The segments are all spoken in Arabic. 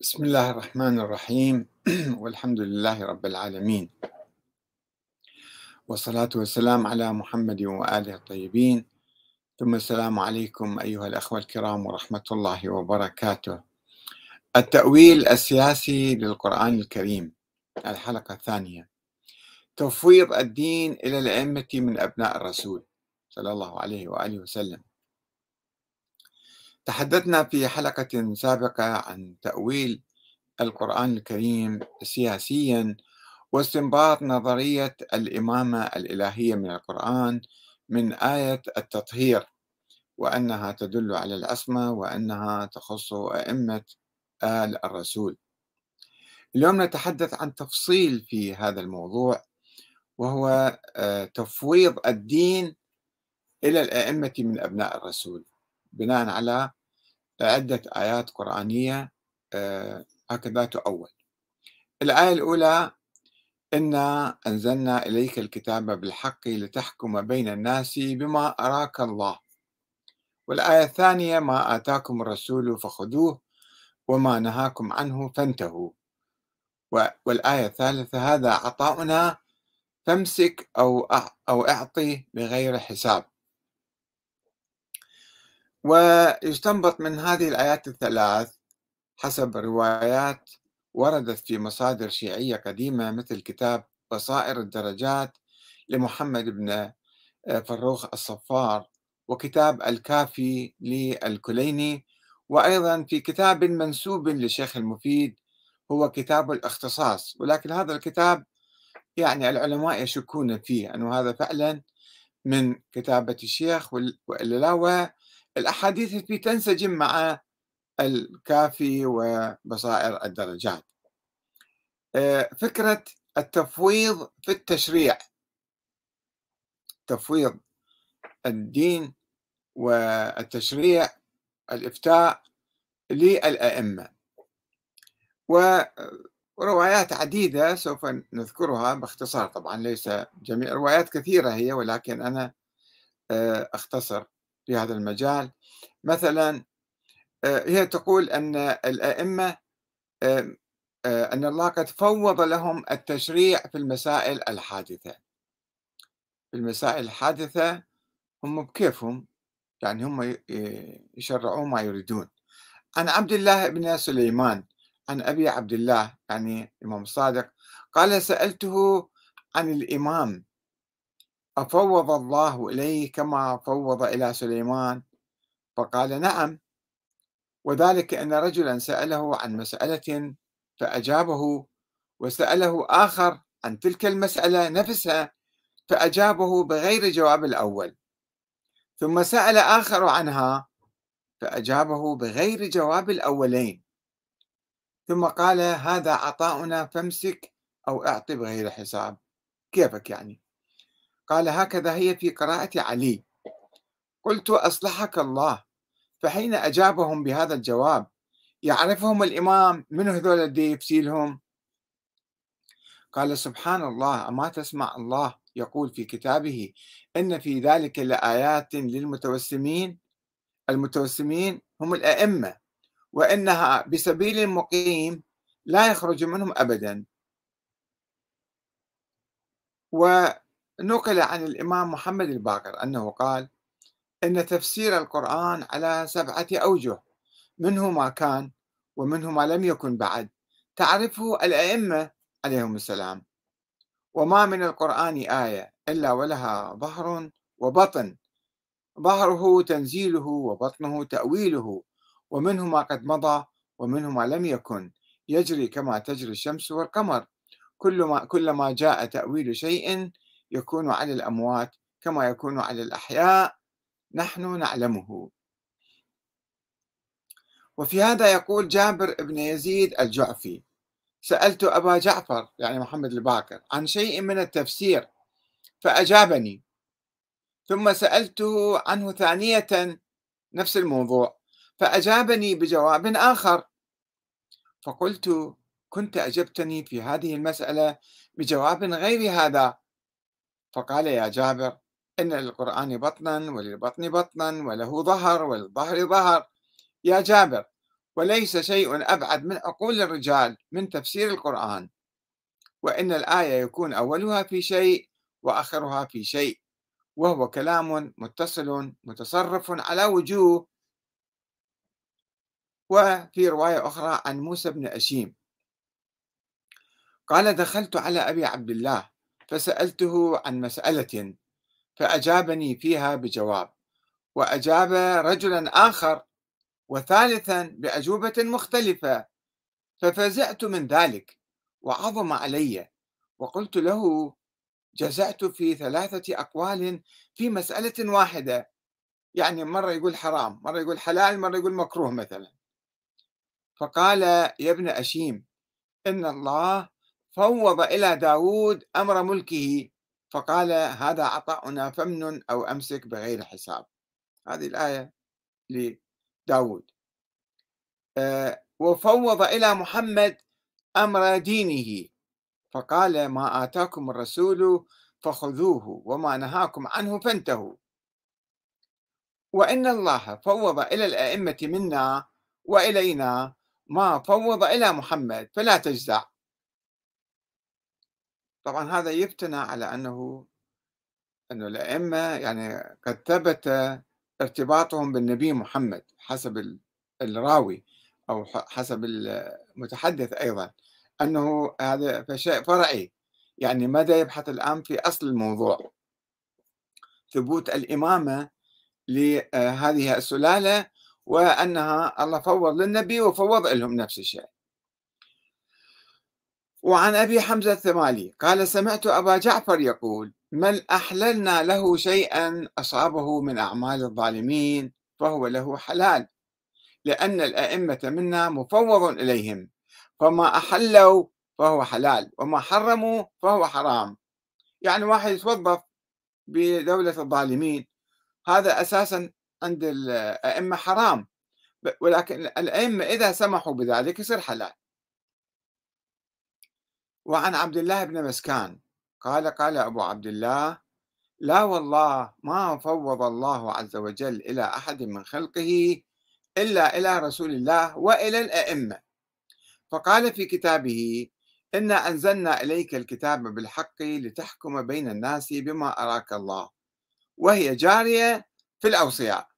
بسم الله الرحمن الرحيم. والحمد لله رب العالمين. والصلاة والسلام على محمد وآله الطيبين. ثم السلام عليكم أيها الأخوة الكرام ورحمة الله وبركاته. التأويل السياسي للقرآن الكريم الحلقة الثانية. تفويض الدين إلى الأئمة من أبناء الرسول صلى الله عليه وآله وسلم. تحدثنا في حلقة سابقة عن تأويل القرآن الكريم سياسيا واستنباط نظرية الإمامة الإلهية من القرآن من آية التطهير وأنها تدل على العصمة وأنها تخص أئمة آل الرسول. اليوم نتحدث عن تفصيل في هذا الموضوع وهو آه، تفويض الدين إلى الأئمة من أبناء الرسول. بناء على عدة آيات قرآنية آه، هكذا تؤول. الآية الأولى إنا أنزلنا إليك الكتاب بالحق لتحكم بين الناس بما أراك الله. والآية الثانية ما آتاكم الرسول فخذوه وما نهاكم عنه فانتهوا. والآية الثالثة هذا عطاؤنا فامسك أو أو أعطي بغير حساب. ويستنبط من هذه الآيات الثلاث حسب روايات وردت في مصادر شيعية قديمة مثل كتاب بصائر الدرجات لمحمد بن آه، فروخ الصفار وكتاب الكافي للكليني وأيضا في كتاب منسوب للشيخ المفيد هو كتاب الاختصاص. ولكن هذا الكتاب يعني العلماء يشكون فيه أنه هذا فعلا من كتابة الشيخ وإلا لا والأحاديث فيه تنسجم مع الكافي وبصائر الدرجات. آه، فكرة التفويض في التشريع. تفويض الدين والتشريع الإفتاء للأئمة. وروايات عديدة سوف نذكرها باختصار. طبعا ليس جميع روايات كثيرة هي ولكن أنا آه، أختصر. في هذا المجال. مثلا آه، هي تقول أن الأئمة آه، أن الله قد فوض لهم التشريع في المسائل الحادثة. في المسائل الحادثة هم بكيفهم يعني هم يشرعون ما يريدون. عن عبد الله بن سليمان عن أبي عبد الله يعني الإمام الصادق قال سألته عن الإمام أفوض الله إليه كما فوض إلى سليمان؟ فقال نعم. وذلك أن رجلا سأله عن مسألة فأجابه وسأله آخر عن تلك المسألة نفسها فأجابه بغير جواب الأول. ثم سأل آخر عنها فأجابه بغير جواب الأولين. ثم قال هذا عطاؤنا فامسك أو أعطي بغير حساب. كيفك يعني؟ قال هكذا هي في قراءة علي. قلت أصلحك الله. فحين أجابهم بهذا الجواب يعرفهم الإمام؟ من هذول اللي يفسيلهم قال سبحان الله أما تسمع الله يقول في كتابه إن في ذلك لآيات للمتوسمين المتوسمين هم الأئمة وإنها بسبيل مقيم لا يخرج منهم أبدا. ونقل عن الإمام محمد الباقر أنه قال أن تفسير القرآن على سبعة أوجه منه ما كان ومنه ما لم يكن بعد تعرفه الأئمة عليهم السلام. وما من القرآن آية إلا ولها ظهر وبطن ظهره تنزيله وبطنه تأويله ومنه ما قد مضى ومنه ما لم يكن يجري كما تجري الشمس والقمر كل ما كلما جاء تأويل شيء يكون على الأموات كما يكون على الأحياء نحن نعلمه. وفي هذا يقول جابر بن يزيد الجعفي. سألت أبا جعفر يعني محمد الباكر عن شيء من التفسير فأجابني. ثم سألته عنه ثانية نفس الموضوع فأجابني بجواب آخر. فقلت كنت أجبتني في هذه المسألة بجواب غير هذا فقال يا جابر إن للقرآن بطنا وللبطن بطنا وله ظهر وللظهر ظهر. يا جابر وليس شيء أبعد من عقول الرجال من تفسير القرآن. وإن الآية يكون أولها في شيء وآخرها في شيء. وهو كلام متصل متصرف على وجوه. وفي رواية أخرى عن موسى بن أشيم. قال دخلت على أبي عبد الله فسألته عن مسألة فأجابني فيها بجواب وأجاب رجلا آخر وثالثا بأجوبة مختلفة ففزعت من ذلك وعظم علي وقلت له جزعت في ثلاثة أقوال في مسألة واحدة يعني مرة يقول حرام مرة يقول حلال مرة يقول مكروه مثلا. فقال يا ابن أشيم إن الله فوض إلى داود أمر ملكه فقال هذا عطاؤنا فمن أو أمسك بغير حساب. هذه الآية لداود آه، وفوض إلى محمد أمر دينه فقال ما آتاكم الرسول فخذوه وما نهاكم عنه فانتهوا. وإن الله فوض إلى الأئمة منا وإلينا ما فوض إلى محمد فلا تجزع. طبعا هذا يفتنى على أنه أن الأئمة يعني قد ثبت ارتباطهم بالنبي محمد حسب الراوي أو حسب المتحدث أيضا. أنه هذا شيء فرعي. يعني ماذا يبحث الآن في أصل الموضوع؟ ثبوت الإمامة لهذه السلالة وأنها الله فوض للنبي وفوض لهم نفس الشيء. وعن أبي حمزة الثمالي قال سمعت أبا جعفر يقول من أحللنا له شيئا أصابه من أعمال الظالمين فهو له حلال لأن الأئمة منا مفوض إليهم فما أحلوا فهو حلال وما حرموا فهو حرام. يعني واحد يتوظف بدولة الظالمين هذا أساسا عند الأئمة حرام ولكن الأئمة إذا سمحوا بذلك يصير حلال. وعن عبد الله بن مسكان. قال قال أبو عبد الله لا والله ما فوض الله عز وجل إلى أحد من خلقه إلا إلى رسول الله وإلى الأئمة. فقال في كتابه إنا أنزلنا إليك الكتاب بالحق لتحكم بين الناس بما أراك الله وهي جارية في الأوصياء.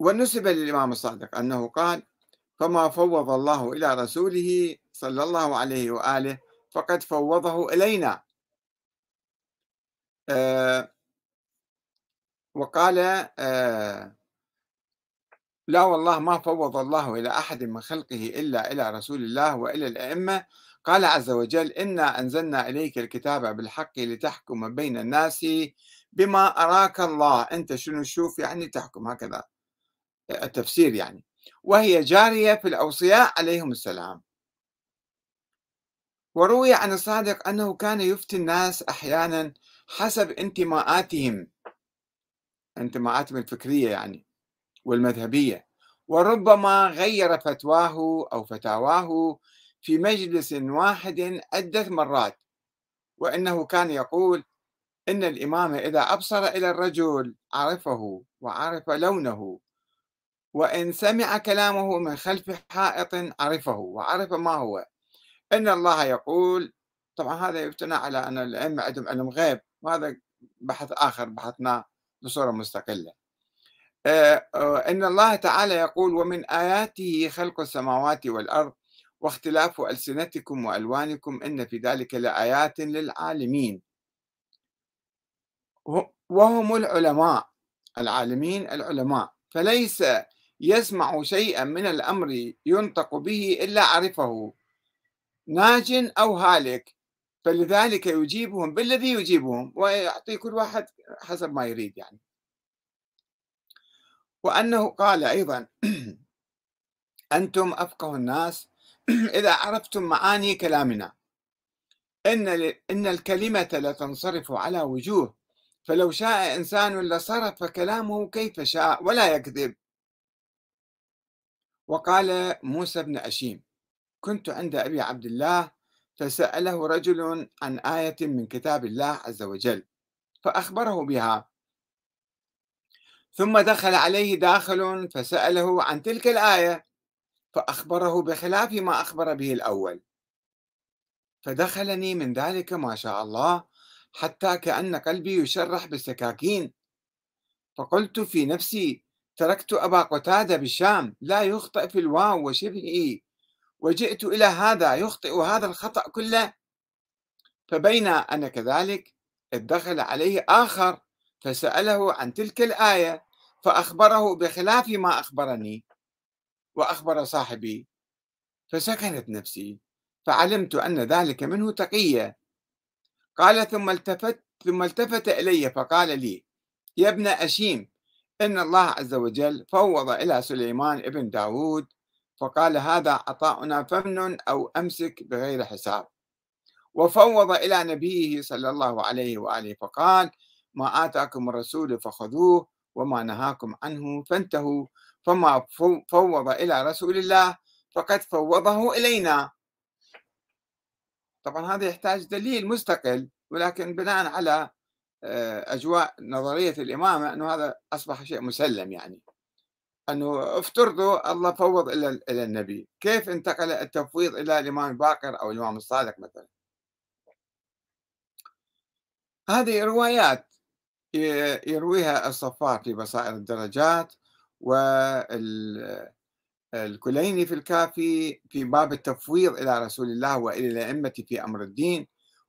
ونسب للإمام الصادق أنه قال فما فوض الله إلى رسوله صلى الله عليه وآله فقد فوضه إلينا. آه وقال آه لا والله ما فوض الله إلى أحد من خلقه إلا إلى رسول الله وإلى الأئمة. قال عز وجل إنا أنزلنا إليك الكتاب بالحق لتحكم بين الناس بما أراك الله. أنت شنو تشوف يعني تحكم هكذا. التفسير يعني. وهي جارية في الأوصياء عليهم السلام. وروي عن الصادق أنه كان يفتي الناس أحيانا حسب انتماءاتهم. انتماءاتهم الفكرية يعني والمذهبية. وربما غير فتواه أو فتاواه في مجلس واحد عدة مرات. وإنه كان يقول إن الإمام إذا أبصر إلى الرجل عرفه وعرف لونه. وإن سمع كلامه من خلف حائط عرفه وعرف ما هو. إن الله يقول طبعا هذا يفتنى على أن الأئمة عندهم علم غيب وهذا بحث آخر بحثناه بصورة مستقلة. آه، آه، إن الله تعالى يقول ومن آياته خلق السماوات والأرض واختلاف ألسنتكم وألوانكم إن في ذلك لآيات للعالمين. وهم العلماء العالمين العلماء. فليس يسمع شيئا من الأمر ينطق به إلا عرفه ناج أو هالك. فلذلك يجيبهم بالذي يجيبهم ويعطي كل واحد حسب ما يريد يعني. وأنه قال أيضا أنتم أفقه الناس. إذا عرفتم معاني كلامنا. إن إن الكلمة لتنصرف على وجوه. فلو شاء إنسان لصرف كلامه كيف شاء ولا يكذب. وقال موسى بن أشيم كنت عند أبي عبد الله فسأله رجل عن آية من كتاب الله عز وجل فأخبره بها. ثم دخل عليه داخل فسأله عن تلك الآية فأخبره بخلاف ما أخبر به الأول. فدخلني من ذلك ما شاء الله حتى كأن قلبي يشرح بالسكاكين. فقلت في نفسي تركت أبا قتادة بالشام لا يخطئ في الواو وشبهه. وجئت إلى هذا يخطئ هذا الخطأ كله. فبين أنا كذلك دخل عليه آخر فسأله عن تلك الآية فأخبره بخلاف ما أخبرني. وأخبر صاحبي فسكنت نفسي فعلمت أن ذلك منه تقية. قال ثم التفت ثم التفت إلي فقال لي يا ابن أشيم إن الله عز وجل فوض إلى سليمان ابن داود فقال هذا عطاؤنا فمن أو أمسك بغير حساب. وفوض إلى نبيه صلى الله عليه وآله فقال ما آتاكم الرسول فخذوه وما نهاكم عنه فانتهوا فما فوض إلى رسول الله فقد فوضه إلينا. طبعا هذا يحتاج دليل مستقل ولكن بناء على أجواء نظرية الإمامة أنه هذا أصبح شيء مسلم يعني. أنه افترضوا الله فوض إلى إلى النبي كيف انتقل التفويض إلى الإمام الباقر أو الإمام الصادق مثلا؟ هذه روايات يرويها الصفار في بصائر الدرجات والكليني في الكافي في باب التفويض إلى رسول الله وإلى الأئمة في أمر الدين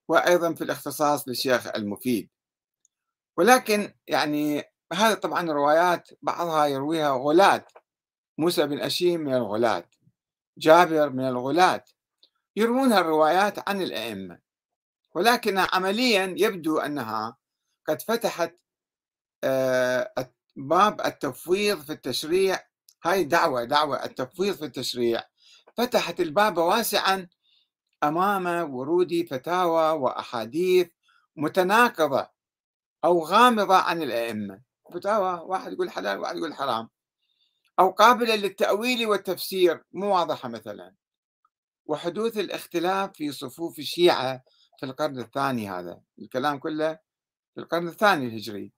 وأيضا في الاختصاص للشيخ المفيد. ولكن يعني هذه طبعا روايات بعضها يرويها غلاة موسى بن أشيم من الغلاة جابر من الغلاة يروون الروايات عن الأئمة. ولكن عمليا يبدو أنها قد فتحت آه، باب التفويض في التشريع. هاي دعوة دعوة التفويض في التشريع. فتحت الباب واسعا أمام ورود فتاوى وأحاديث متناقضة. أو غامضة عن الأئمة. فتاوى واحد يقول حلال واحد يقول حرام. أو قابلة للتأويل والتفسير مو واضحة مثلا. وحدوث الاختلاف في صفوف الشيعة في القرن الثاني هذا. الكلام كله في القرن الثاني الهجري.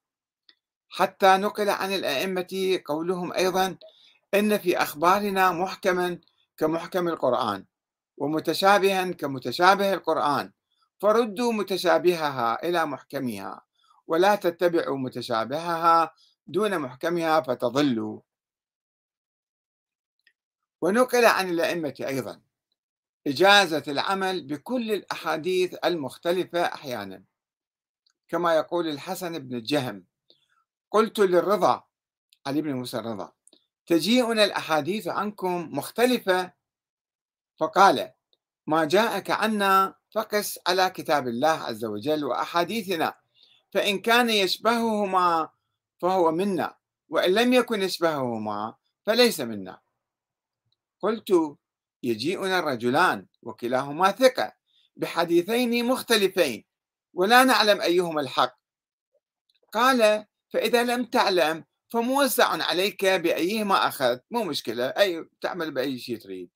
حتى نقل عن الأئمة قولهم أيضا إن في أخبارنا محكما كمحكم القرآن ومتشابها كمتشابه القرآن. فردوا متشابهها إلى محكمها. ولا تتبعوا متشابهها دون محكمها فتضلوا. ونقل عن الأئمة أيضا. إجازة العمل بكل الأحاديث المختلفة أحيانا. كما يقول الحسن بن الجهم قلت للرضا علي بن موسى الرضا تجيئنا الأحاديث عنكم مختلفة. فقال ما جاءك عنا فقس على كتاب الله عز وجل وأحاديثنا فإن كان يشبههما فهو منا وإن لم يكن يشبههما فليس منا. قلت يجيئنا الرجلان وكلاهما ثقة بحديثين مختلفين ولا نعلم أيهما الحق. قال فإذا لم تعلم فموسع عليك بأيهما أخذت مو مشكلة أي تعمل بأي شيء تريد.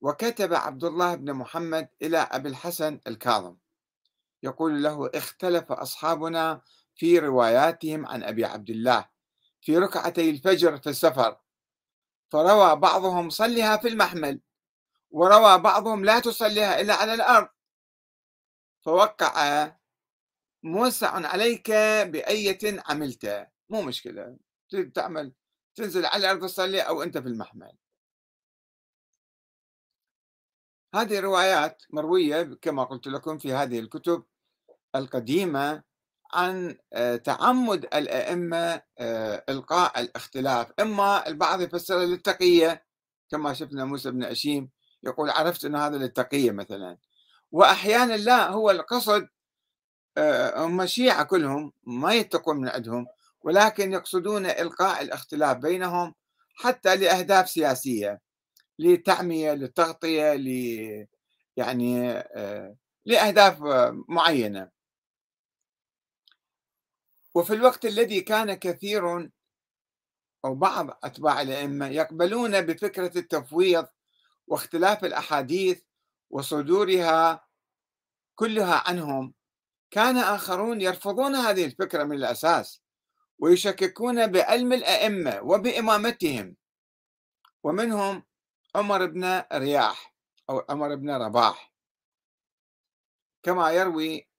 وكتب عبد الله بن محمد إلى أبي الحسن الكاظم. يقول له اختلف أصحابنا في رواياتهم عن أبي عبد الله في ركعتي الفجر في السفر فروى بعضهم صلها في المحمل وروى بعضهم لا تصليها إلا على الأرض. فوقع موسع عليك بأية عملت. مو مشكلة تعمل تنزل على الأرض تصلي أو أنت في المحمل. هذه روايات مروية كما قلت لكم في هذه الكتب. القديمة عن آه، تعمد الأئمة آه، إلقاء الاختلاف. إما البعض يفسر للتقية كما شفنا موسى بن أشيم يقول عرفت أن هذا للتقية مثلا. وأحيانا لا هو القصد آه، هم شيعة كلهم ما يتقون من عندهم ولكن يقصدون إلقاء الاختلاف بينهم حتى لأهداف سياسية لتعمية للتغطية ل يعني لأهداف معينة. وفي الوقت الذي كان كثير أو بعض أتباع الأئمة يقبلون بفكرة التفويض واختلاف الأحاديث وصدورها كلها عنهم كان آخرون يرفضون هذه الفكرة من الأساس ويشككون بعلم الأئمة وبإمامتهم. ومنهم عمر بن رياح أو عمر بن رباح. كما يروي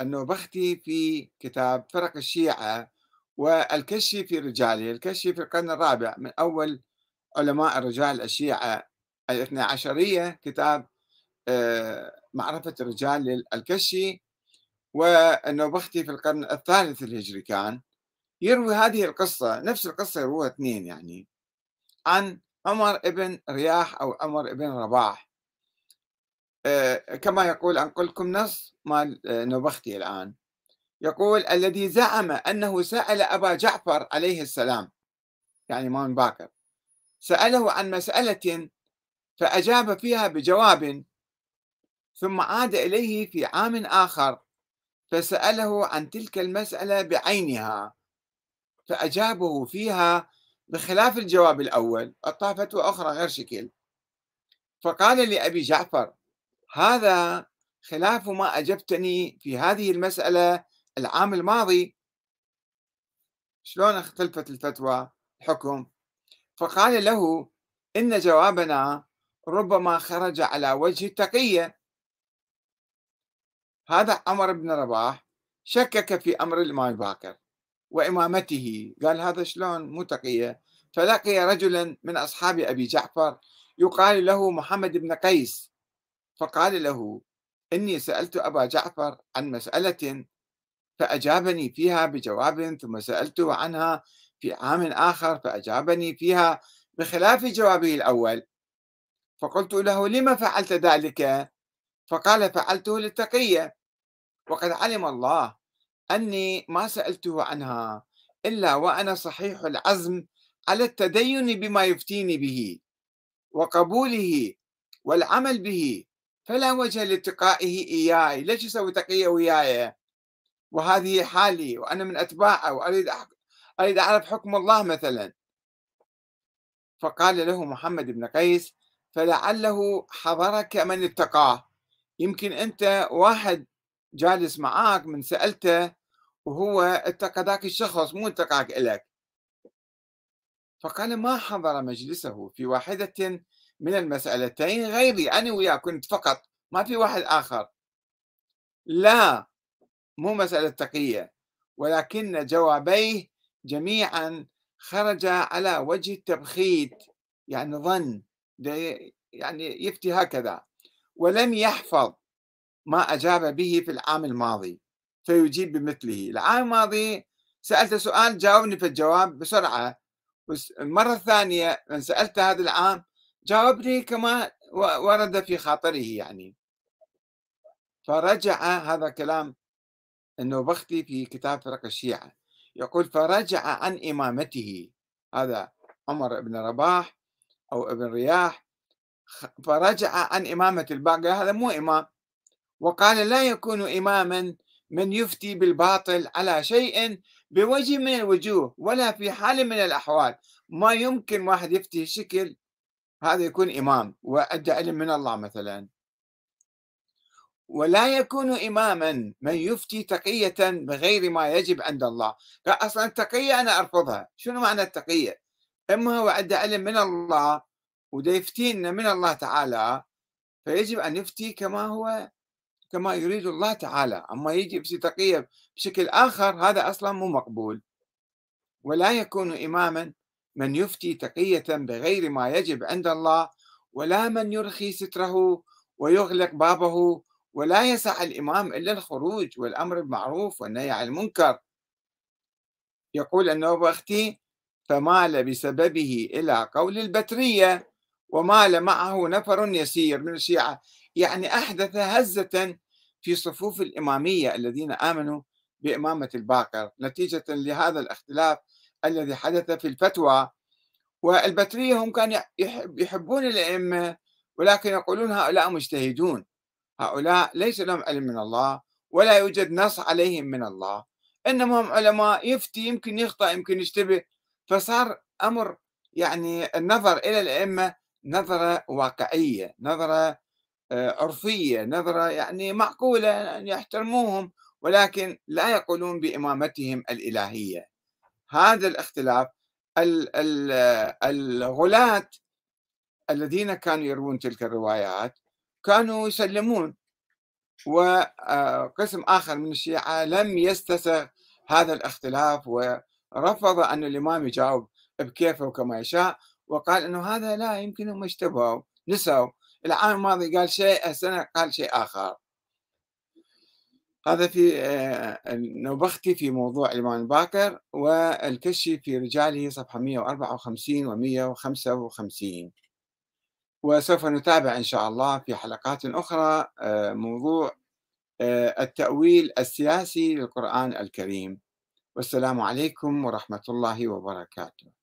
النوبختي في كتاب فرق الشيعة والكشي في رجاله الكشي في القرن الرابع من أول علماء الرجال الشيعة الاثنى عشرية كتاب آه، معرفة الرجال للكشي والنوبختي في القرن الثالث الهجري كان يروي هذه القصة نفس القصة يروها اثنين يعني عن عمر ابن رياح أو عمر ابن رباح. آه، كما يقول أنقل لكم نص مال آه، نوبختي الآن. يقول الذي زعم أنه سأل أبا جعفر عليه السلام يعني إمام باكر سأله عن مسألة فأجاب فيها بجواب ثم عاد إليه في عام آخر فسأله عن تلك المسألة بعينها فأجابه فيها بخلاف الجواب الأول أعطاه فتوى أخرى غير شكل. فقال لأبي جعفر هذا خلاف ما أجبتني في هذه المسألة العام الماضي. شلون اختلفت الفتوى الحكم؟ فقال له إن جوابنا ربما خرج على وجه التقية هذا عمر بن رباح شكك في أمر الإمام باكر وإمامته. قال هذا شلون؟ مو تقية فلقي رجلا من أصحاب أبي جعفر يقال له محمد بن قيس. فقال له إني سألت أبا جعفر عن مسألة فأجابني فيها بجواب ثم سألته عنها في عام آخر فأجابني فيها بخلاف جوابه الأول. فقلت له لم فعلت ذلك؟ فقال فعلته للتقية. وقد علم الله أني ما سألته عنها إلا وأنا صحيح العزم على التدين بما يفتيني به وقبوله والعمل به. فلا وجه لاتقائه إياي؟ ليش يسوي تقية وياي؟ وهذه حالي وأنا من أتباعه وأريد أريد أعرف حكم الله مثلا. فقال له محمد بن قيس فلعله حضرك من اتقاه. يمكن أنت واحد جالس معاك من سألته وهو اتقى ذاك الشخص مو اتقاك إلك فقال ما حضر مجلسه في واحدة من المسألتين غيري أنا وياه كنت فقط ما في واحد آخر. لا مو مسألة تقية ولكن جوابيه جميعا خرج على وجه التبخيت يعني ظن يعني يفتي هكذا. ولم يحفظ ما أجاب به في العام الماضي فيجيب بمثله. العام الماضي سألت سؤال جاوبني في الجواب بسرعة المرة الثانية من سألت هذا العام جاوبني كما ورد في خاطره يعني. فرجع هذا كلام النوبختي في كتاب فرق الشيعة. يقول فرجع عن إمامته. هذا عمر بن رباح أو ابن رياح. فرجع عن إمامة الباقي. هذا مو إمام. وقال لا يكون إماما من يفتي بالباطل على شيء بوجه من الوجوه ولا في حال من الأحوال. ما يمكن واحد يفتي شكل هذا يكون إمام وأدى علم من الله مثلا. ولا يكون إماما من يفتي تقية بغير ما يجب عند الله. أصلا التقية أنا أرفضها. شنو معنى التقية؟ إما هو عنده علم من الله وده يفتينا من الله تعالى فيجب أن يفتي كما هو كما يريد الله تعالى. أما يجي يفتي تقية بشكل آخر هذا أصلا مو مقبول. ولا يكون إماما من يفتي تقية بغير ما يجب عند الله ولا من يرخي ستره ويغلق بابه ولا يسع الإمام إلا الخروج والأمر بالمعروف والنهي عن المنكر. يقول النوبختي فمال بسببه إلى قول البترية ومال معه نفر يسير. من الشيعة. يعني أحدث هزة في صفوف الإمامية الذين آمنوا بإمامة الباقر. نتيجة لهذا الاختلاف الذي حدث في الفتوى والبترية هم كانوا يحبون الأئمة ولكن يقولون هؤلاء مجتهدون. هؤلاء ليس لهم علم من الله ولا يوجد نص عليهم من الله. إنما هم علماء يفتي يمكن يخطأ يمكن يشتبه فصار أمر يعني النظر إلى الأئمة نظرة واقعية نظرة آه، عرفية نظرة يعني معقولة أن يحترموهم ولكن لا يقولون بإمامتهم الإلهية. هذا الاختلاف الغلاة الذين كانوا يروون تلك الروايات كانوا يسلمون وقسم آخر من الشيعة لم يستسغ هذا الاختلاف ورفض أن الإمام يجاوب بكيفه وكما يشاء وقال أنه هذا لا يمكنهم اشتبهوا نسوا العام الماضي قال شيء السنة قال شيء آخر. هذا في آه، النوبختي في موضوع الإمام الباكر والكشي في رجاله صفحة 154 و 155 وسوف نتابع إن شاء الله في حلقات أخرى آه، موضوع آه، التأويل السياسي للقرآن الكريم. والسلام عليكم ورحمة الله وبركاته.